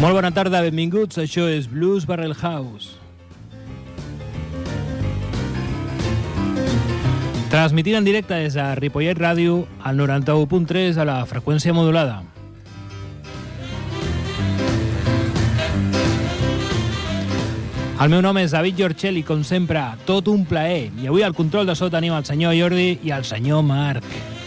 Molt bona tarda, benvinguts. Això és Blues Barrel House. Transmitint en directe des de Ripollet Ràdio al 91.3 a la freqüència modulada. El meu nom és David Giorcelli, com sempre, tot un plaer. I avui al control de so tenim el senyor Jordi i el senyor Marc.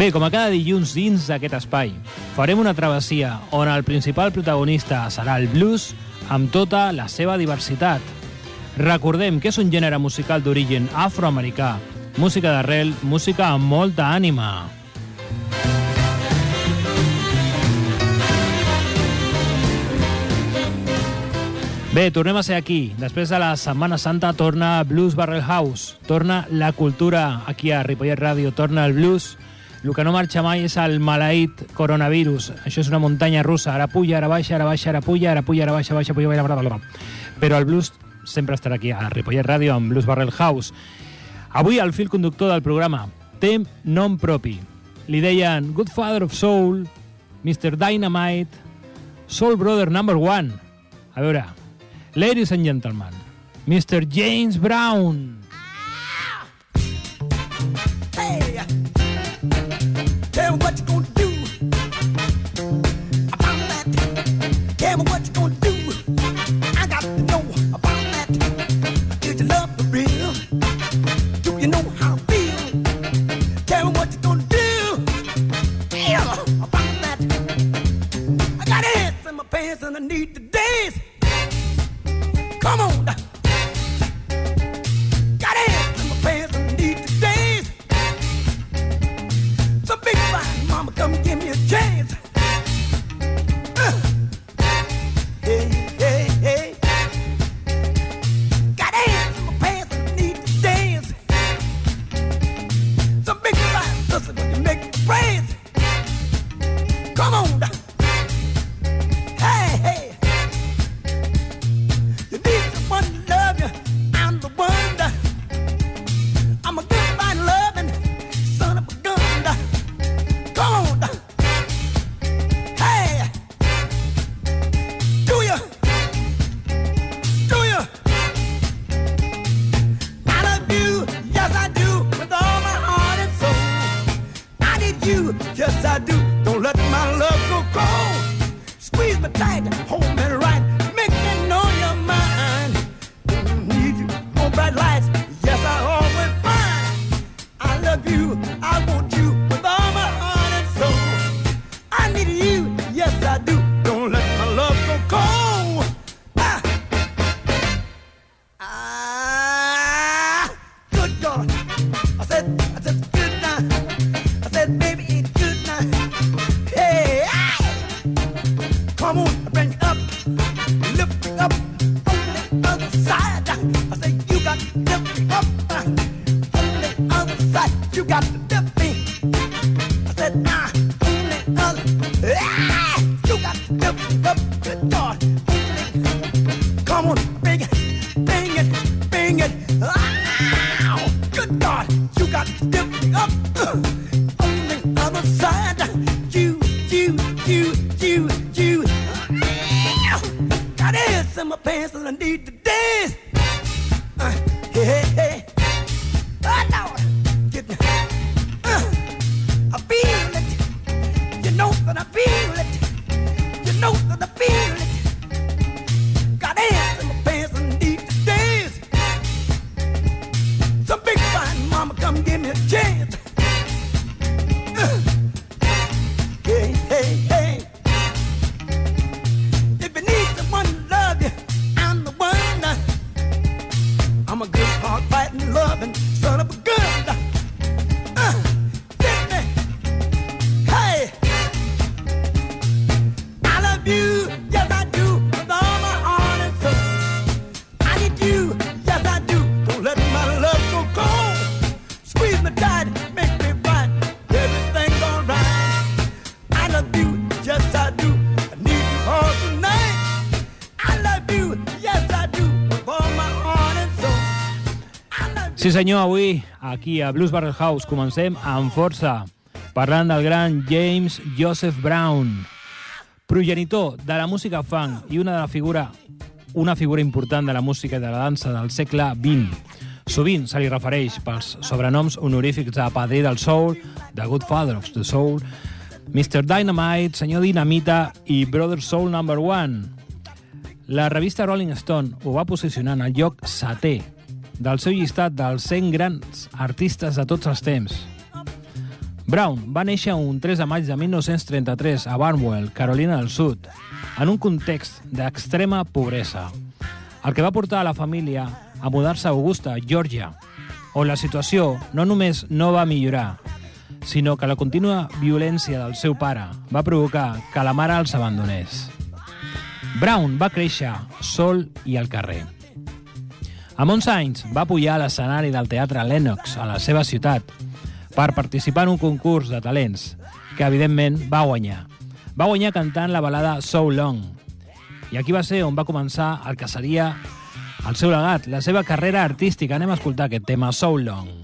Bé, com a cada dilluns dins d'aquest espai, farem una travessia on el principal protagonista serà el blues amb tota la seva diversitat. Recordem que és un gènere musical d'origen afroamericà, música d'arrel, música amb molta ànima. Bé, tornem a ser aquí. Després de la Setmana Santa torna Blues Barrel House, torna la cultura aquí a Ripollet Ràdio, torna el blues, el que no marxa mai és el maleït coronavirus. Això és una muntanya russa. Ara puja, ara baixa, ara baixa, ara puja, ara puja, ara baixa, baixa, puja, baixa, bla, bla. Però el blues sempre estarà aquí a Ripollet Ràdio amb Blues Barrel House. Avui el fil conductor del programa té nom propi. Li deien Good Father of Soul, Mr. Dynamite, Soul Brother Number One. A veure, ladies and gentlemen, Mr. James Brown. Sí senyor, avui aquí a Blues Barrel House comencem amb força, parlant del gran James Joseph Brown, progenitor de la música funk i una de la figura una figura important de la música i de la dansa del segle XX. Sovint se li refereix pels sobrenoms honorífics de Padrí del Soul, The Good Father of the Soul, Mr. Dynamite, Senyor Dinamita i Brother Soul Number One. La revista Rolling Stone ho va posicionar en el lloc setè del seu llistat dels 100 grans artistes de tots els temps. Brown va néixer un 3 de maig de 1933 a Barnwell, Carolina del Sud, en un context d'extrema pobresa, el que va portar a la família a mudar-se a Augusta, Georgia, on la situació no només no va millorar, sinó que la contínua violència del seu pare va provocar que la mare els abandonés. Brown va créixer sol i al carrer. Amb 11 anys va pujar a l'escenari del Teatre Lennox a la seva ciutat per participar en un concurs de talents que, evidentment, va guanyar. Va guanyar cantant la balada So Long. I aquí va ser on va començar el que seria el seu legat, la seva carrera artística. Anem a escoltar aquest tema, So Long.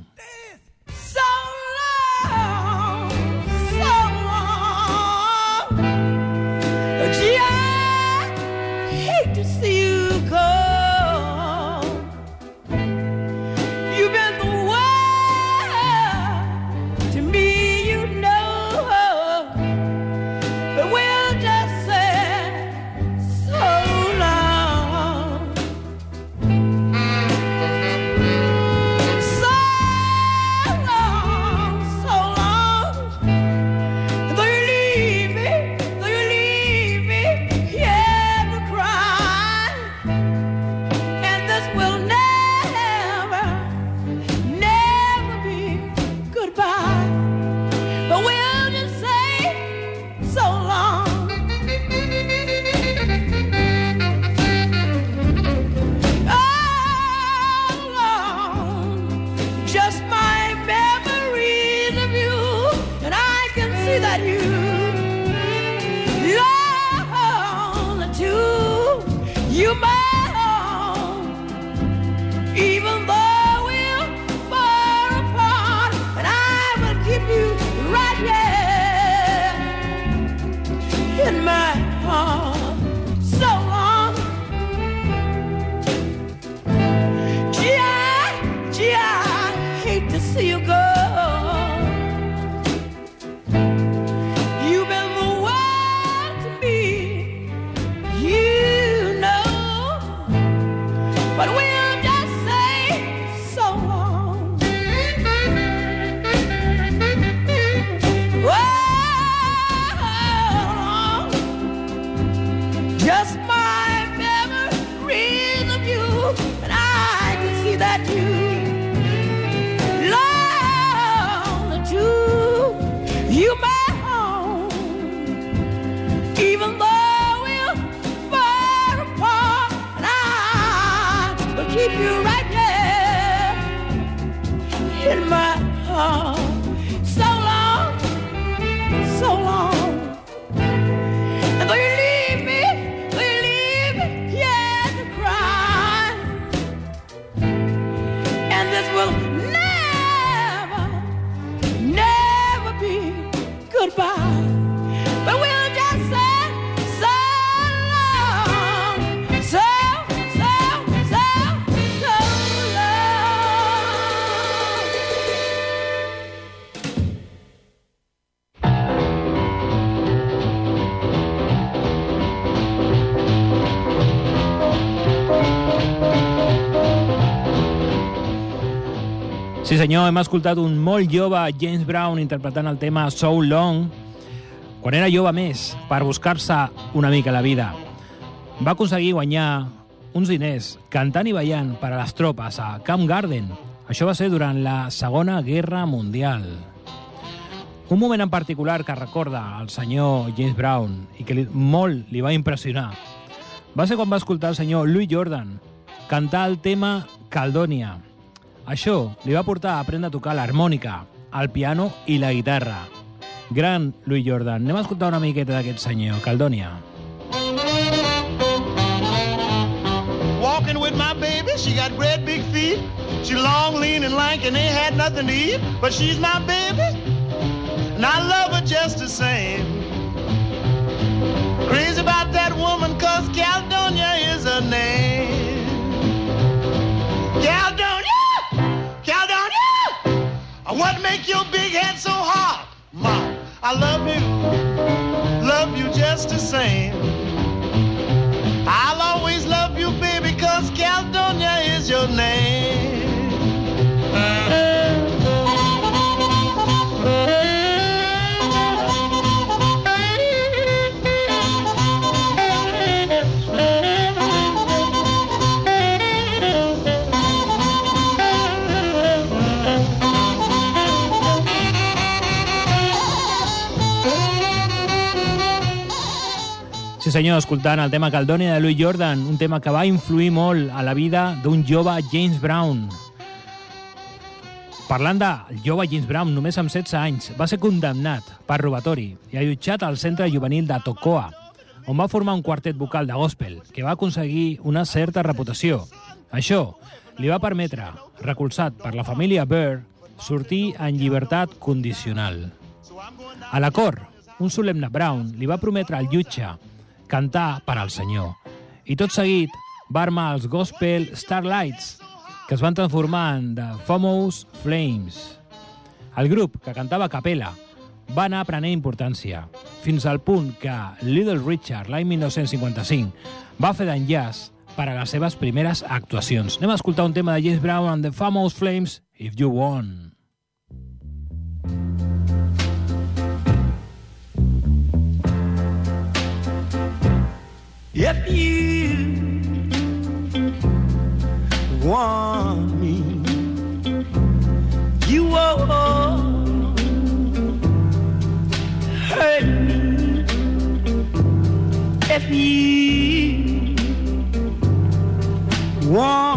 Senyor, hem escoltat un molt jove James Brown interpretant el tema So Long quan era jove més, per buscar-se una mica la vida. Va aconseguir guanyar uns diners cantant i ballant per a les tropes a Camp Garden, Això va ser durant la Segona Guerra Mundial. Un moment en particular que recorda el senyor James Brown i que li, molt li va impressionar va ser quan va escoltar el senyor Louis Jordan cantar el tema Caldònia. Això li va portar a aprendre a tocar l'harmònica, el piano i la guitarra. Gran Louis Jordan. Anem a escoltar una miqueta d'aquest senyor, Caldònia. Walking with my baby, she got great big feet. She long, lean, and lank, and ain't had nothing to eat. But she's my baby, and I love her just the same. Crazy about that woman, cause Caledonia is her name. Caledonia! What make your big head so hot? Mom, I love you, love you just the same. I'll always love you, baby, cause Caledonia is your name. Senyor, escoltant el tema Caldònia de Louis Jordan, un tema que va influir molt a la vida d'un jove James Brown. Parlant de jove James Brown, només amb 16 anys, va ser condemnat per robatori i allotjat al centre juvenil de Tocoa, on va formar un quartet vocal de gospel que va aconseguir una certa reputació. Això li va permetre, recolzat per la família Burr, sortir en llibertat condicional. A la cort, un solemne Brown li va prometre al jutge cantar per al Senyor. I tot seguit va armar els Gospel Starlights, que es van transformar en The Famous Flames. El grup, que cantava a capella, va anar prenent importància, fins al punt que Little Richard, l'any 1955, va fer d'enllaç per a les seves primeres actuacions. Anem a escoltar un tema de James Brown and The Famous Flames, If You Want. If you want me, you won't hurt me. If you want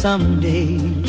someday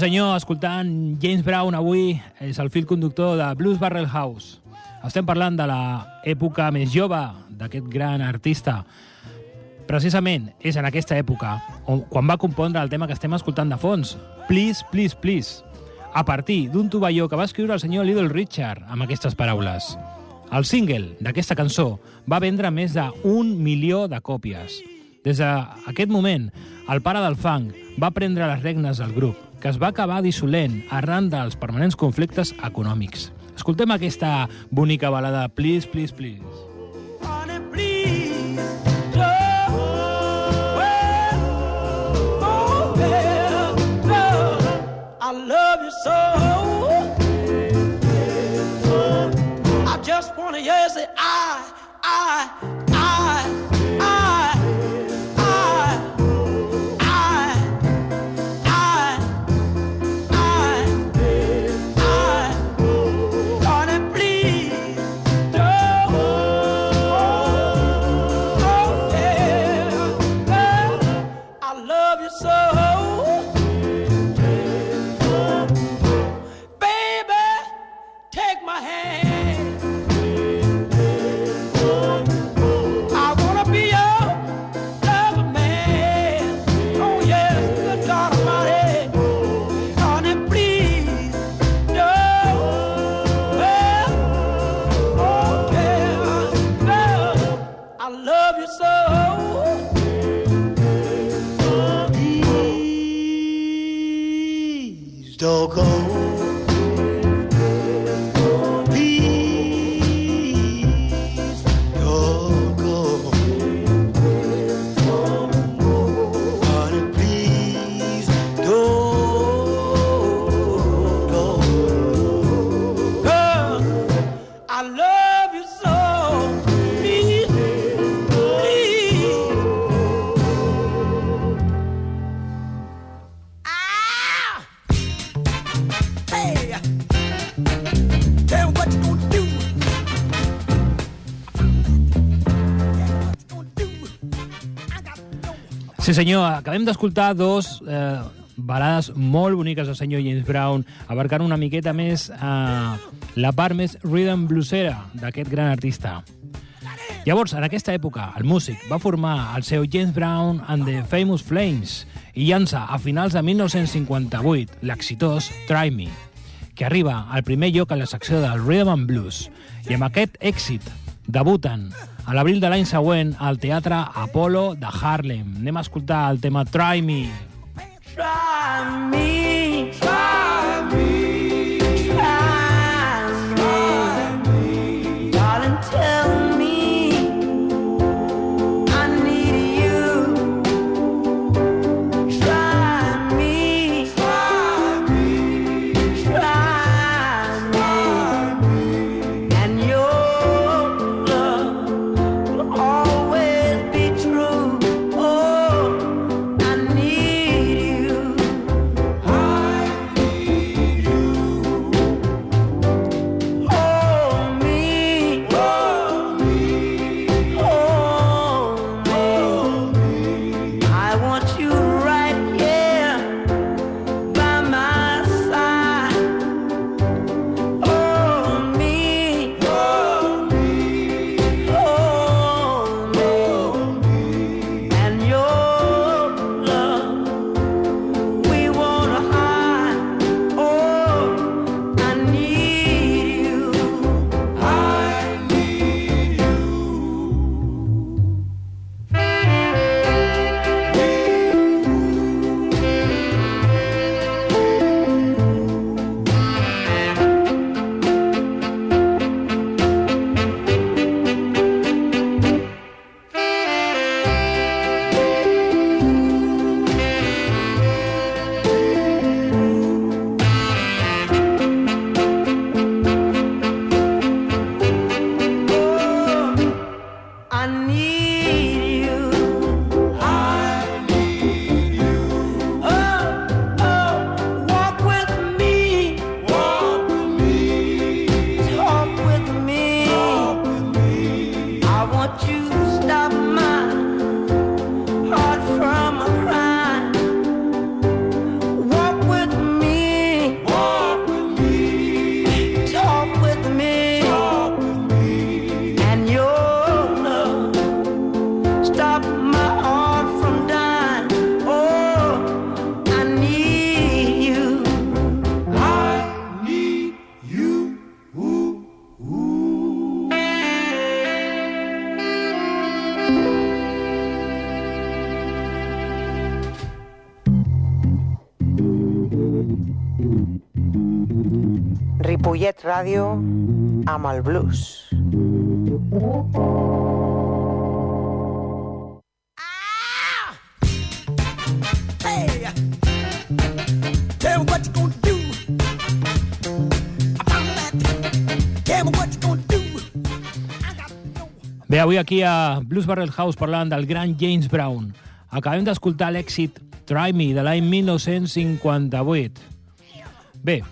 senyor, escoltant James Brown avui és el fil conductor de Blues Barrel House. Estem parlant de l'època més jove d'aquest gran artista. Precisament és en aquesta època on, quan va compondre el tema que estem escoltant de fons, Please, Please, Please, a partir d'un tovalló que va escriure el senyor Little Richard amb aquestes paraules. El single d'aquesta cançó va vendre més d'un milió de còpies. Des d'aquest moment, el pare del funk va prendre les regnes del grup, que es va acabar dissolent arran dels permanents conflictes econòmics. Escoltem aquesta bonica balada Please, Please, Please. Sí senyor, acabem d'escoltar dos eh, balades molt boniques del senyor James Brown, abarcant una miqueta més eh, la part més rhythm bluesera d'aquest gran artista. Llavors, en aquesta època, el músic va formar el seu James Brown and the Famous Flames i llança a finals de 1958 l'exitós Try Me, que arriba al primer lloc a la secció del Rhythm and Blues. I amb aquest èxit debuten a l'abril de l'any següent al Teatre Apollo de Harlem. Anem a escoltar el tema Try Me. Try me, try Ripollet Ràdio amb el blues. Hey, tell me what you do what you do. Bé, avui aquí a Blues Barrel House parlant del gran James Brown. Acabem d'escoltar l'èxit Try Me de l'any 1958. Bé,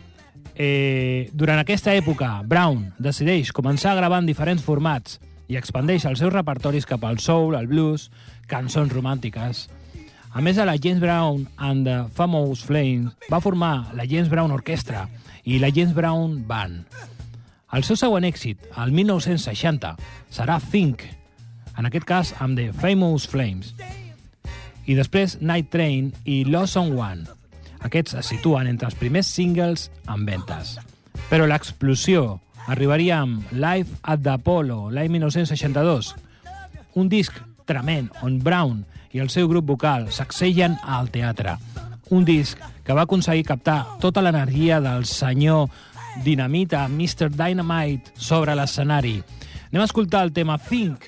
eh, durant aquesta època, Brown decideix començar a gravar en diferents formats i expandeix els seus repertoris cap al soul, al blues, cançons romàntiques. A més de la James Brown and the Famous Flames, va formar la James Brown Orchestra i la James Brown Band. El seu següent èxit, el 1960, serà Think, en aquest cas amb The Famous Flames. I després Night Train i Lost on One. Aquests es situen entre els primers singles en ventes. Però l'explosió arribaria amb Live at the Apollo l'any 1962, un disc tremend on Brown i el seu grup vocal sacsegen al teatre. Un disc que va aconseguir captar tota l'energia del senyor Dinamita, Mr. Dynamite, sobre l'escenari. Anem a escoltar el tema Think.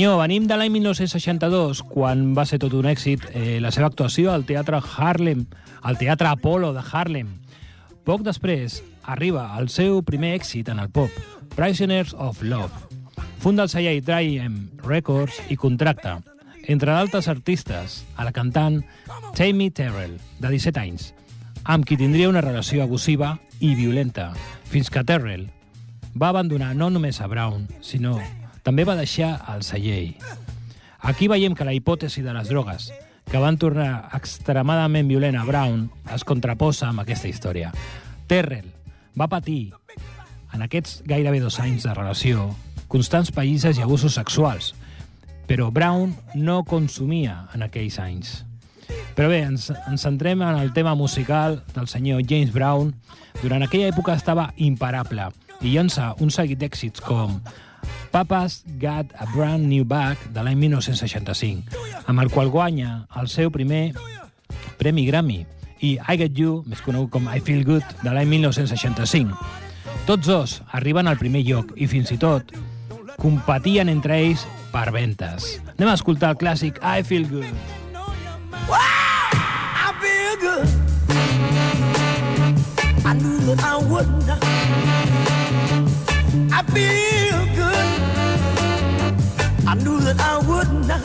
Senyor, venim de l'any 1962, quan va ser tot un èxit eh, la seva actuació al Teatre Harlem, al Teatre Apollo de Harlem. Poc després arriba el seu primer èxit en el pop, Prisoners of Love. Funda el celler Triumph Records i contracta, entre d'altres artistes, a la cantant Tammy Terrell, de 17 anys, amb qui tindria una relació abusiva i violenta, fins que Terrell va abandonar no només a Brown, sinó també va deixar el celler. Aquí veiem que la hipòtesi de les drogues, que van tornar extremadament violent a Brown, es contraposa amb aquesta història. Terrell va patir, en aquests gairebé dos anys de relació, constants païses i abusos sexuals. Però Brown no consumia en aquells anys. Però bé, ens, ens centrem en el tema musical del senyor James Brown. Durant aquella època estava imparable i llança un seguit d'èxits com Papa's Got a Brand New Bag de l'any 1965, amb el qual guanya el seu primer Premi Grammy i I Get You, més conegut com I Feel Good, de l'any 1965. Tots dos arriben al primer lloc i fins i tot competien entre ells per ventes. Anem a escoltar el clàssic I Feel Good. I feel good. I knew that I would not. I feel. I knew that I would not.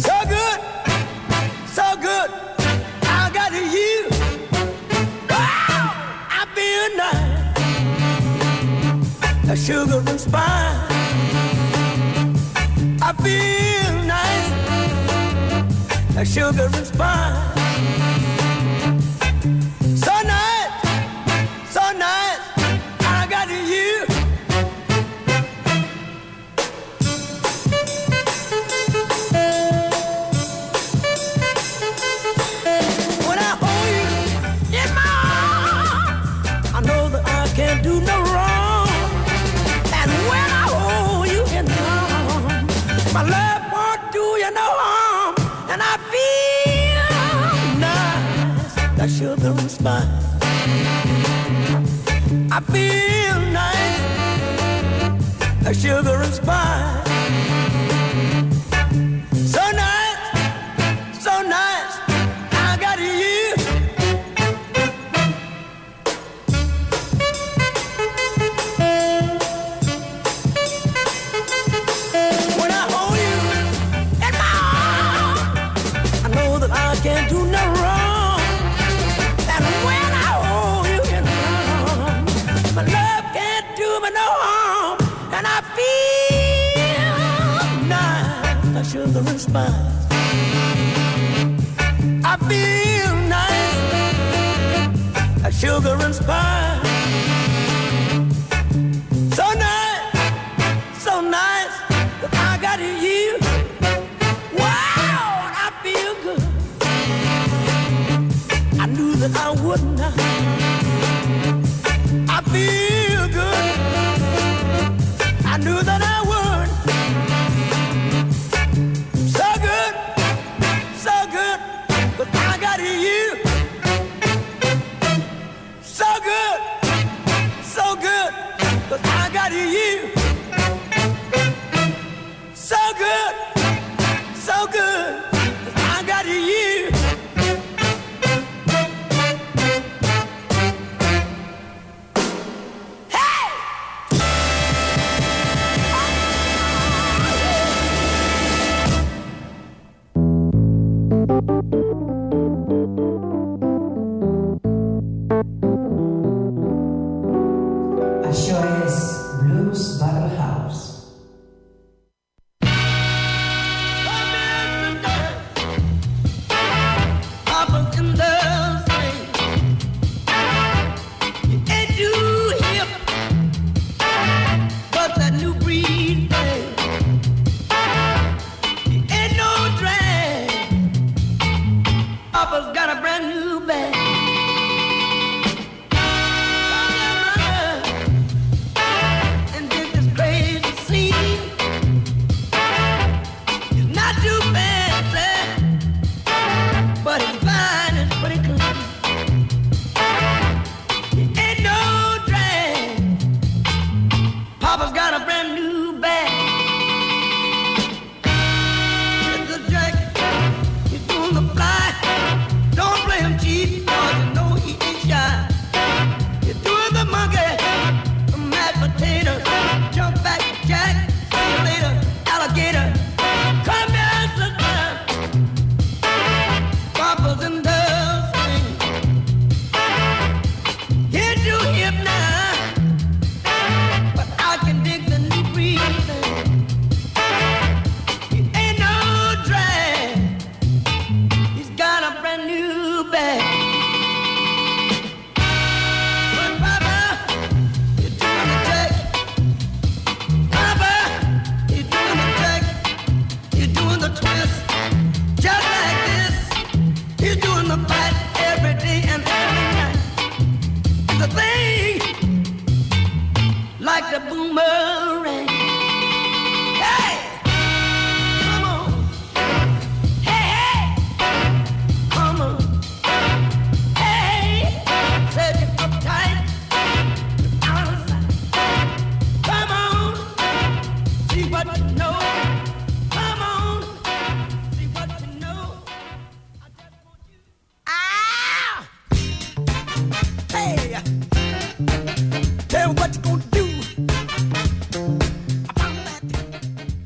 So good, so good. I got you. Ah, wow, I feel nice. A sugar and spice. I feel nice like sugar and spice. Sugar. I feel nice, like sugar and spice. I feel nice, a sugar and spice. Papa's got a brand new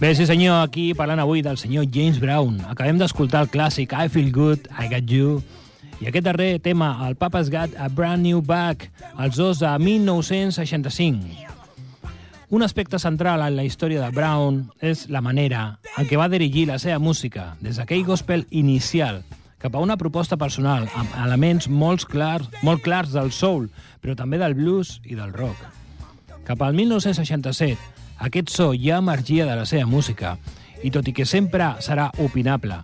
Bé, sí senyor, aquí parlant avui del senyor James Brown. Acabem d'escoltar el clàssic I Feel Good, I Got You, i aquest darrer tema, el Papa's Got a Brand New Back, els dos de 1965. Un aspecte central en la història de Brown és la manera en què va dirigir la seva música, des d'aquell gospel inicial cap a una proposta personal amb elements molt clars, molt clars del soul, però també del blues i del rock. Cap al 1967, aquest so ja emergia de la seva música, i tot i que sempre serà opinable,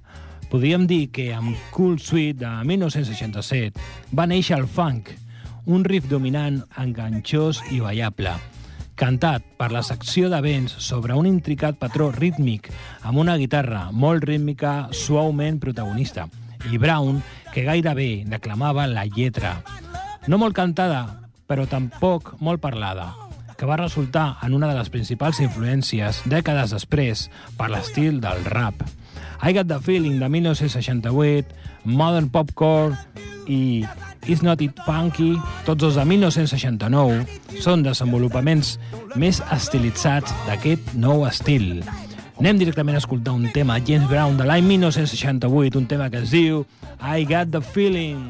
podríem dir que amb Cool Sweet de 1967 va néixer el funk, un riff dominant, enganxós i ballable, cantat per la secció de vents sobre un intricat patró rítmic amb una guitarra molt rítmica suaument protagonista, i Brown, que gairebé declamava la lletra. No molt cantada, però tampoc molt parlada, que va resultar en una de les principals influències dècades després per l'estil del rap. I Got the Feeling de 1968, Modern Popcorn i It's Not It Funky, tots dos de 1969, són desenvolupaments més estilitzats d'aquest nou estil. Anem directament a escoltar un tema James Brown de l'any 1968, un tema que es diu I Got the Feeling.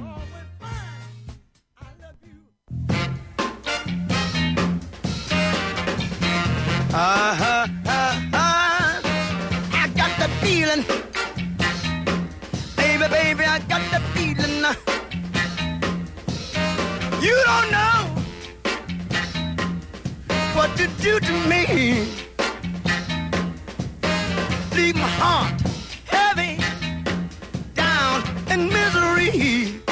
Uh-huh, feeling. Baby, baby, I got the feeling. You don't know what to do to me. Leave my heart heavy, down in misery.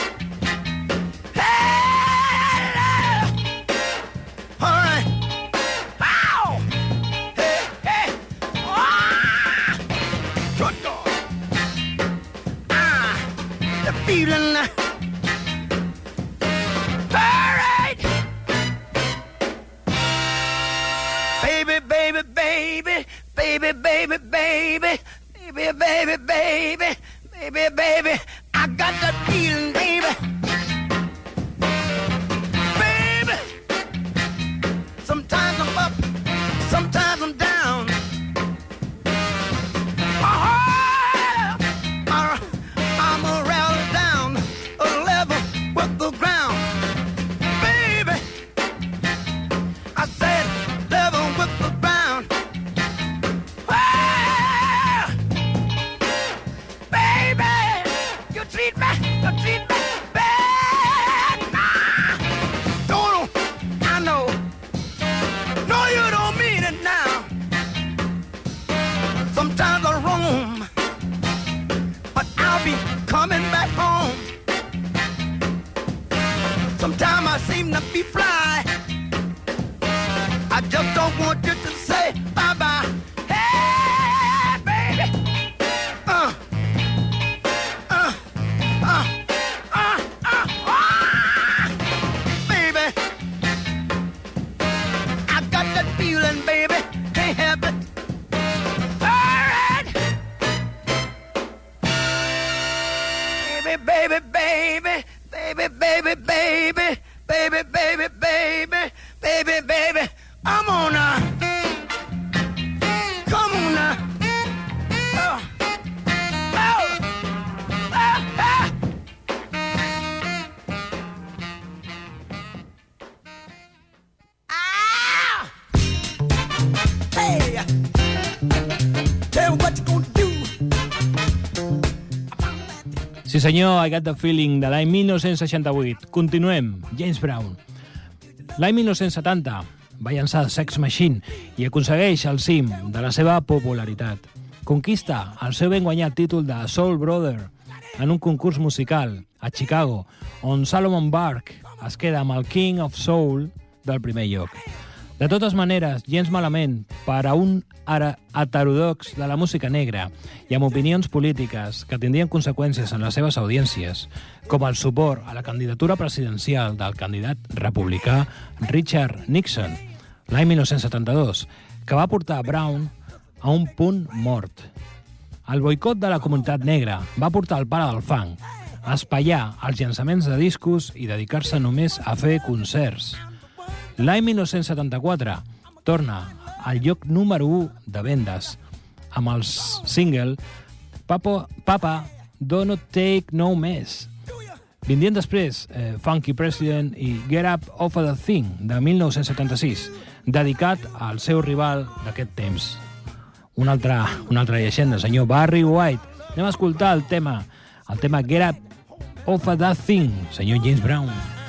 Senyor, I Got the Feeling de l'any 1968. Continuem, James Brown. L'any 1970 va llançar Sex Machine i aconsegueix el cim de la seva popularitat. Conquista el seu ben guanyat títol de Soul Brother en un concurs musical a Chicago, on Salomon Burke es queda amb el King of Soul del primer lloc. De totes maneres, gens malament per a un heterodox de la música negra i amb opinions polítiques que tindrien conseqüències en les seves audiències, com el suport a la candidatura presidencial del candidat republicà Richard Nixon l'any 1972, que va portar Brown a un punt mort. El boicot de la comunitat negra va portar el pare del fang a espaiar els llançaments de discos i dedicar-se només a fer concerts. L'any 1974 torna al lloc número 1 de vendes amb el single Papo, Papa Don't Take No Mess. Vindien després eh, Funky President i Get Up Off of the Thing de 1976, dedicat al seu rival d'aquest temps. Una altra, una altra llegenda, el senyor Barry White. Anem a escoltar el tema, el tema Get Up Off of the Thing, senyor James Brown.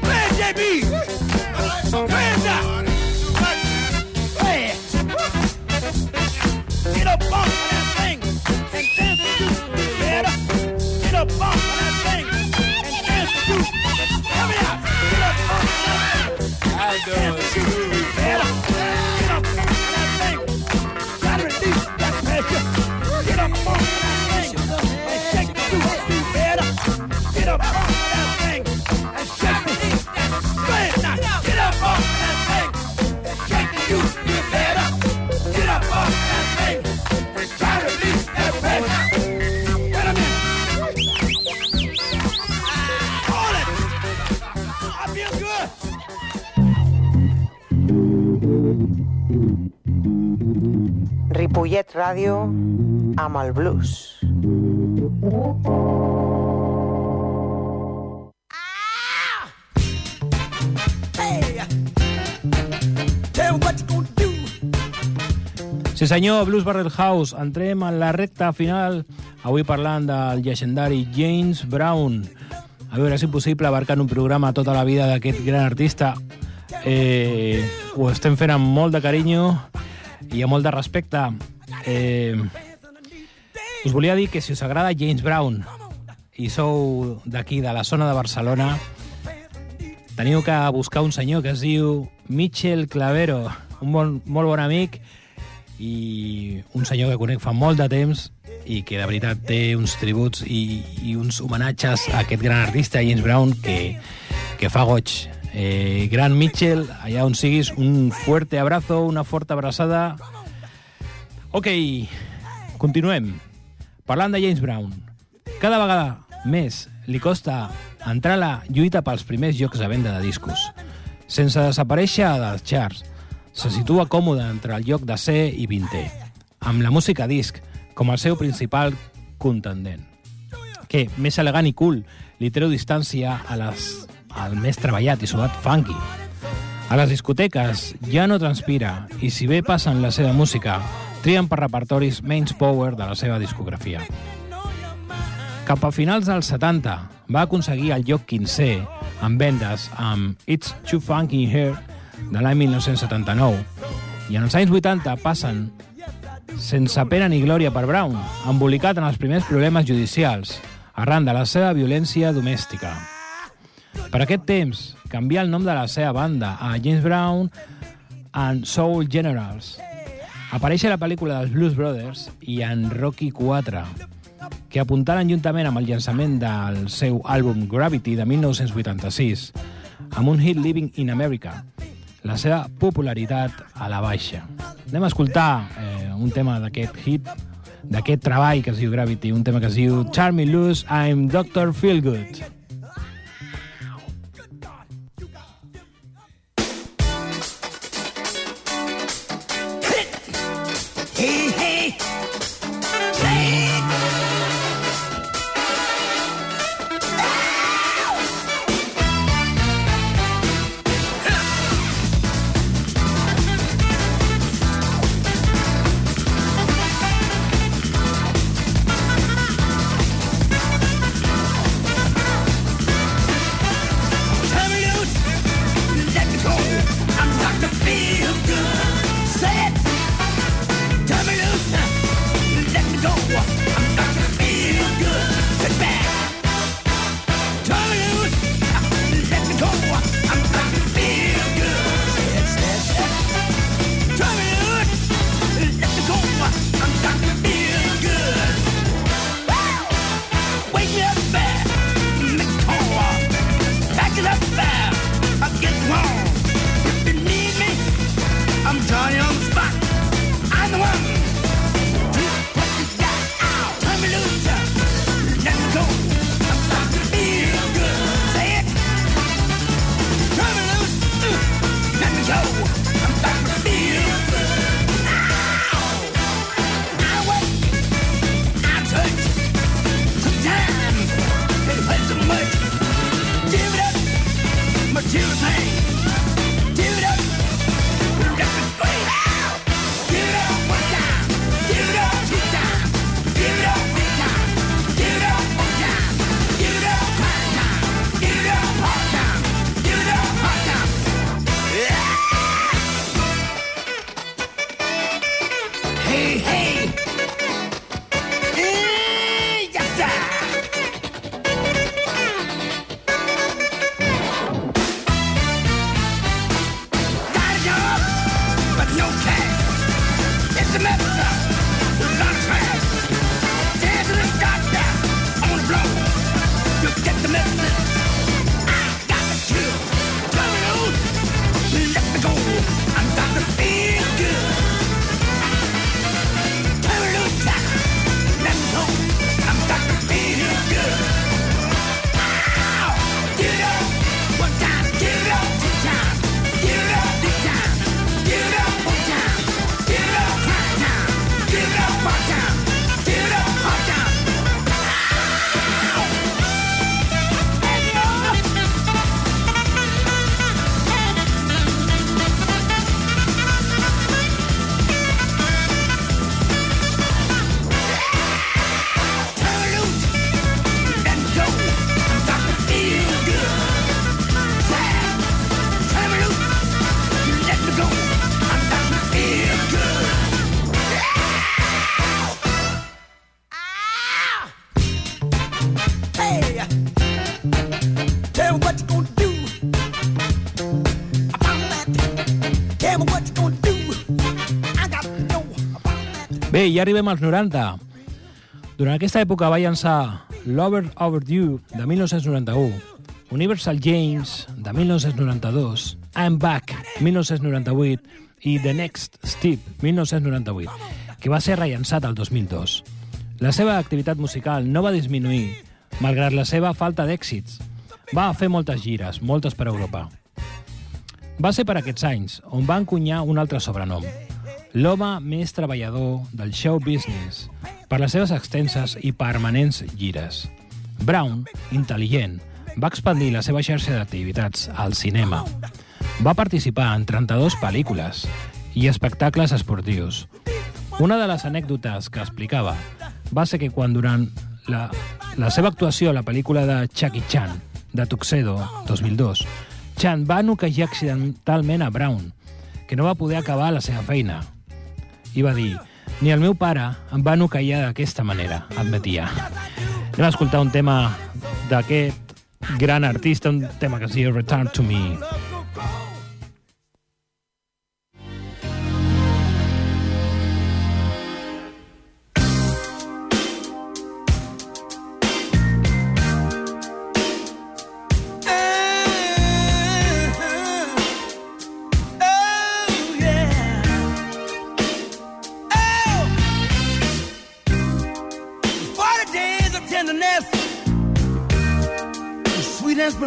where JB? Get up, bump Ripollet Ràdio amb el blues. Hey, tell me what you gonna do. Sí senyor, Blues Barrel House, entrem en la recta final, avui parlant del llegendari James Brown. A veure, si és possible, abarcant un programa tota la vida d'aquest gran artista. Eh, ho estem fent amb molt de carinyo i amb molt de respecte. Eh, us volia dir que si us agrada James Brown i sou d'aquí, de la zona de Barcelona, teniu que buscar un senyor que es diu Michel Clavero, un bon, molt bon amic i un senyor que conec fa molt de temps i que de veritat té uns tributs i, i uns homenatges a aquest gran artista, James Brown, que, que fa goig. Eh, gran Mitchell, allà on siguis, un fuerte abrazo, una forta abraçada. Ok, continuem. Parlant de James Brown, cada vegada més li costa entrar a la lluita pels primers llocs de venda de discos. Sense desaparèixer dels charts, se situa còmode entre el lloc de C i 20è, amb la música disc com el seu principal contendent, que, més elegant i cool, li treu distància a les, al més treballat i suat funky. A les discoteques ja no transpira i si bé passen la seva música, trien per repertoris menys power de la seva discografia. Cap a finals dels 70 va aconseguir el lloc 15è en vendes amb It's Too Funky Here de l'any 1979 i en els anys 80 passen sense pena ni glòria per Brown, embolicat en els primers problemes judicials arran de la seva violència domèstica. Per aquest temps, canvià el nom de la seva banda a James Brown and Soul Generals. Apareix a la pel·lícula dels Blues Brothers i en Rocky 4, que apuntaren juntament amb el llançament del seu àlbum Gravity de 1986, amb un hit Living in America, la seva popularitat a la baixa. Anem a escoltar eh, un tema d'aquest hit, d'aquest treball que es diu Gravity, un tema que es diu Charmy Loose, I'm Dr. Feelgood. Hey, Bé, ja arribem als 90. Durant aquesta època va llançar Lover Overdue, de 1991, Universal James, de 1992, I'm Back, 1998, i The Next Step, 1998, que va ser rellançat el 2002. La seva activitat musical no va disminuir, malgrat la seva falta d'èxits. Va fer moltes gires, moltes per Europa. Va ser per aquests anys on va encunyar un altre sobrenom, l'home més treballador del show business, per les seves extenses i permanents gires. Brown, intel·ligent, va expandir la seva xarxa d'activitats al cinema. Va participar en 32 pel·lícules i espectacles esportius. Una de les anècdotes que explicava va ser que quan durant la, la seva actuació a la pel·lícula de Chucky Chan, de Tuxedo, 2002, Chan va noquejar accidentalment a Brown, que no va poder acabar la seva feina. I va dir, ni el meu pare em va noquejar d'aquesta manera, admetia. Anem a escoltar un tema d'aquest gran artista, un tema que es diu Return to Me.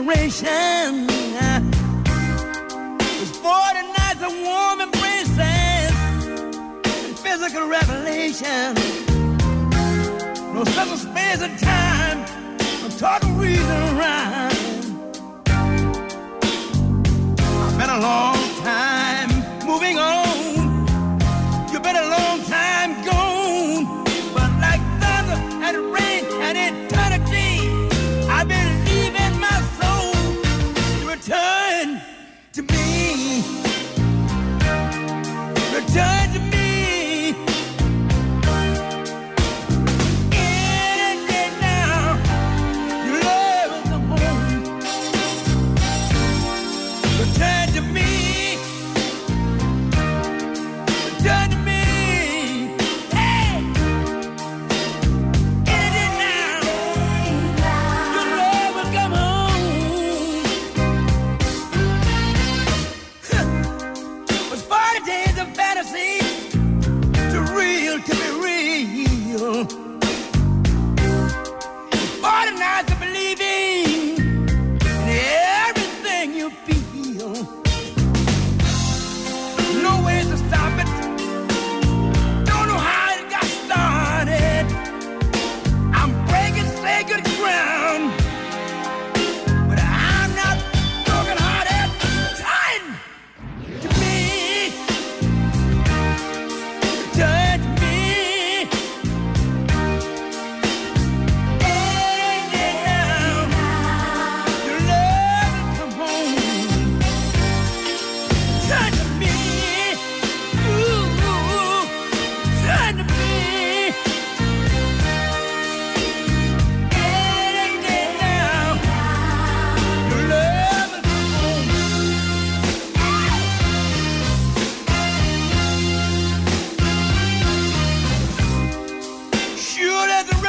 Inspiration. It's 40 nights of warm embraces and physical revelation. No such space and time, no total reason rhyme. I've been a long time moving on.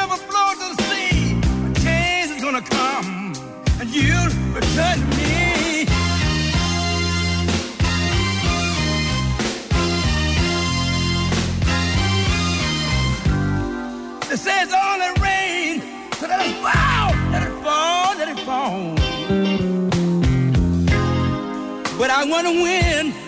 River flows to the sea, a change is gonna come, and you'll return to me. It says all that rain, so let it fall, let it fall, let it fall. But I wanna win.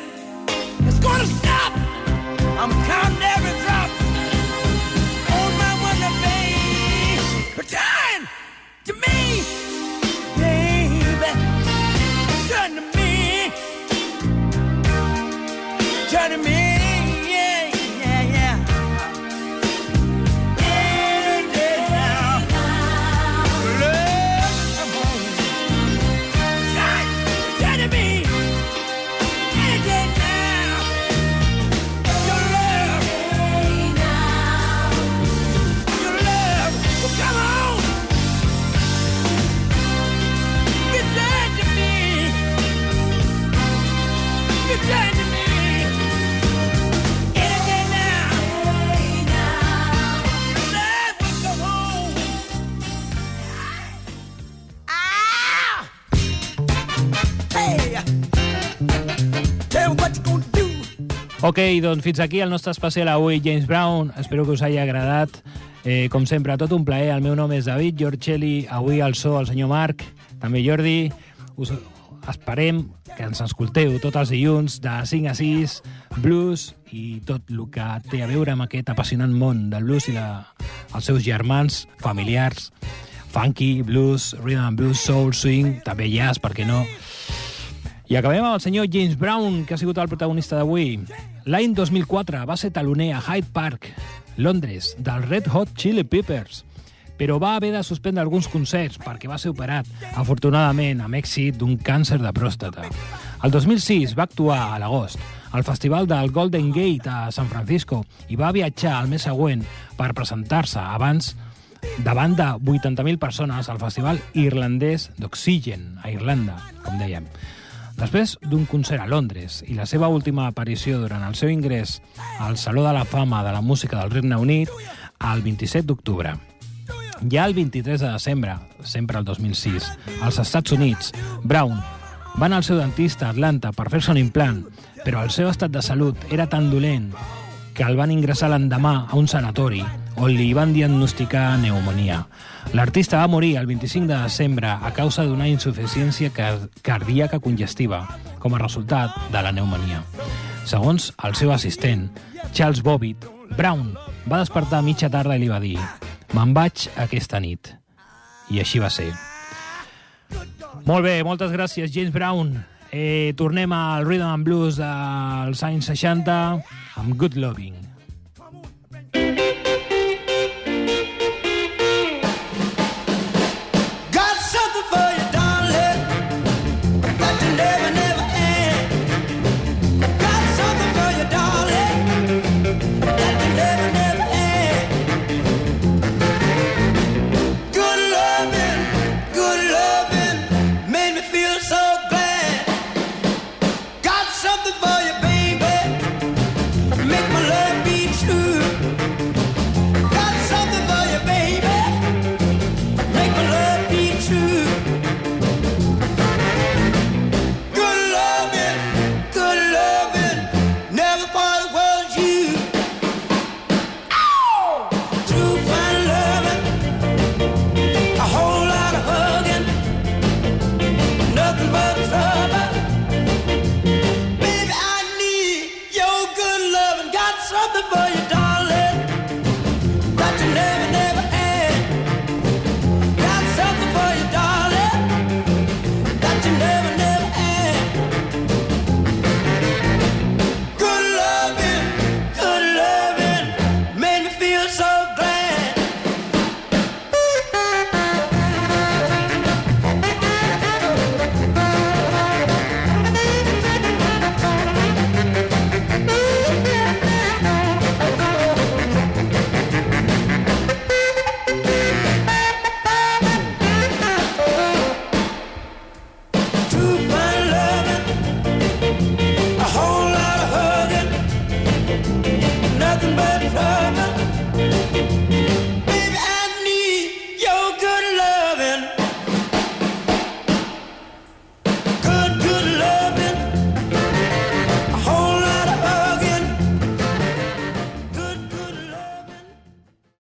Ok, doncs fins aquí el nostre especial avui, James Brown. Espero que us hagi agradat. Eh, com sempre, tot un plaer. El meu nom és David Giorcelli. Avui al so el senyor Marc, també Jordi. Us esperem que ens escolteu tots els dilluns de 5 a 6, blues i tot el que té a veure amb aquest apassionant món del blues i la, els seus germans, familiars, funky, blues, rhythm and blues, soul, swing, també jazz, per què no? I acabem amb el senyor James Brown, que ha sigut el protagonista d'avui. L'any 2004 va ser taloner a Hyde Park, Londres, dels Red Hot Chili Peppers, però va haver de suspendre alguns concerts perquè va ser operat, afortunadament, amb èxit d'un càncer de pròstata. El 2006 va actuar a l'agost al festival del Golden Gate a San Francisco i va viatjar al mes següent per presentar-se abans davant de 80.000 persones al festival irlandès d'Oxygen, a Irlanda, com dèiem. Després d'un concert a Londres i la seva última aparició durant el seu ingrés al Saló de la Fama de la Música del Regne Unit el 27 d'octubre. Ja el 23 de desembre, sempre el 2006, als Estats Units, Brown va anar al seu dentista a Atlanta per fer-se un implant, però el seu estat de salut era tan dolent que el van ingressar l'endemà a un sanatori on li van diagnosticar pneumonia. L'artista va morir el 25 de desembre a causa d'una insuficiència car cardíaca congestiva com a resultat de la pneumonia. Segons el seu assistent, Charles Bobbitt, Brown va despertar a mitja tarda i li va dir «Me'n vaig aquesta nit». I així va ser. Molt bé, moltes gràcies, James Brown. Eh, tornem al Rhythm and Blues dels anys 60 amb Good Loving.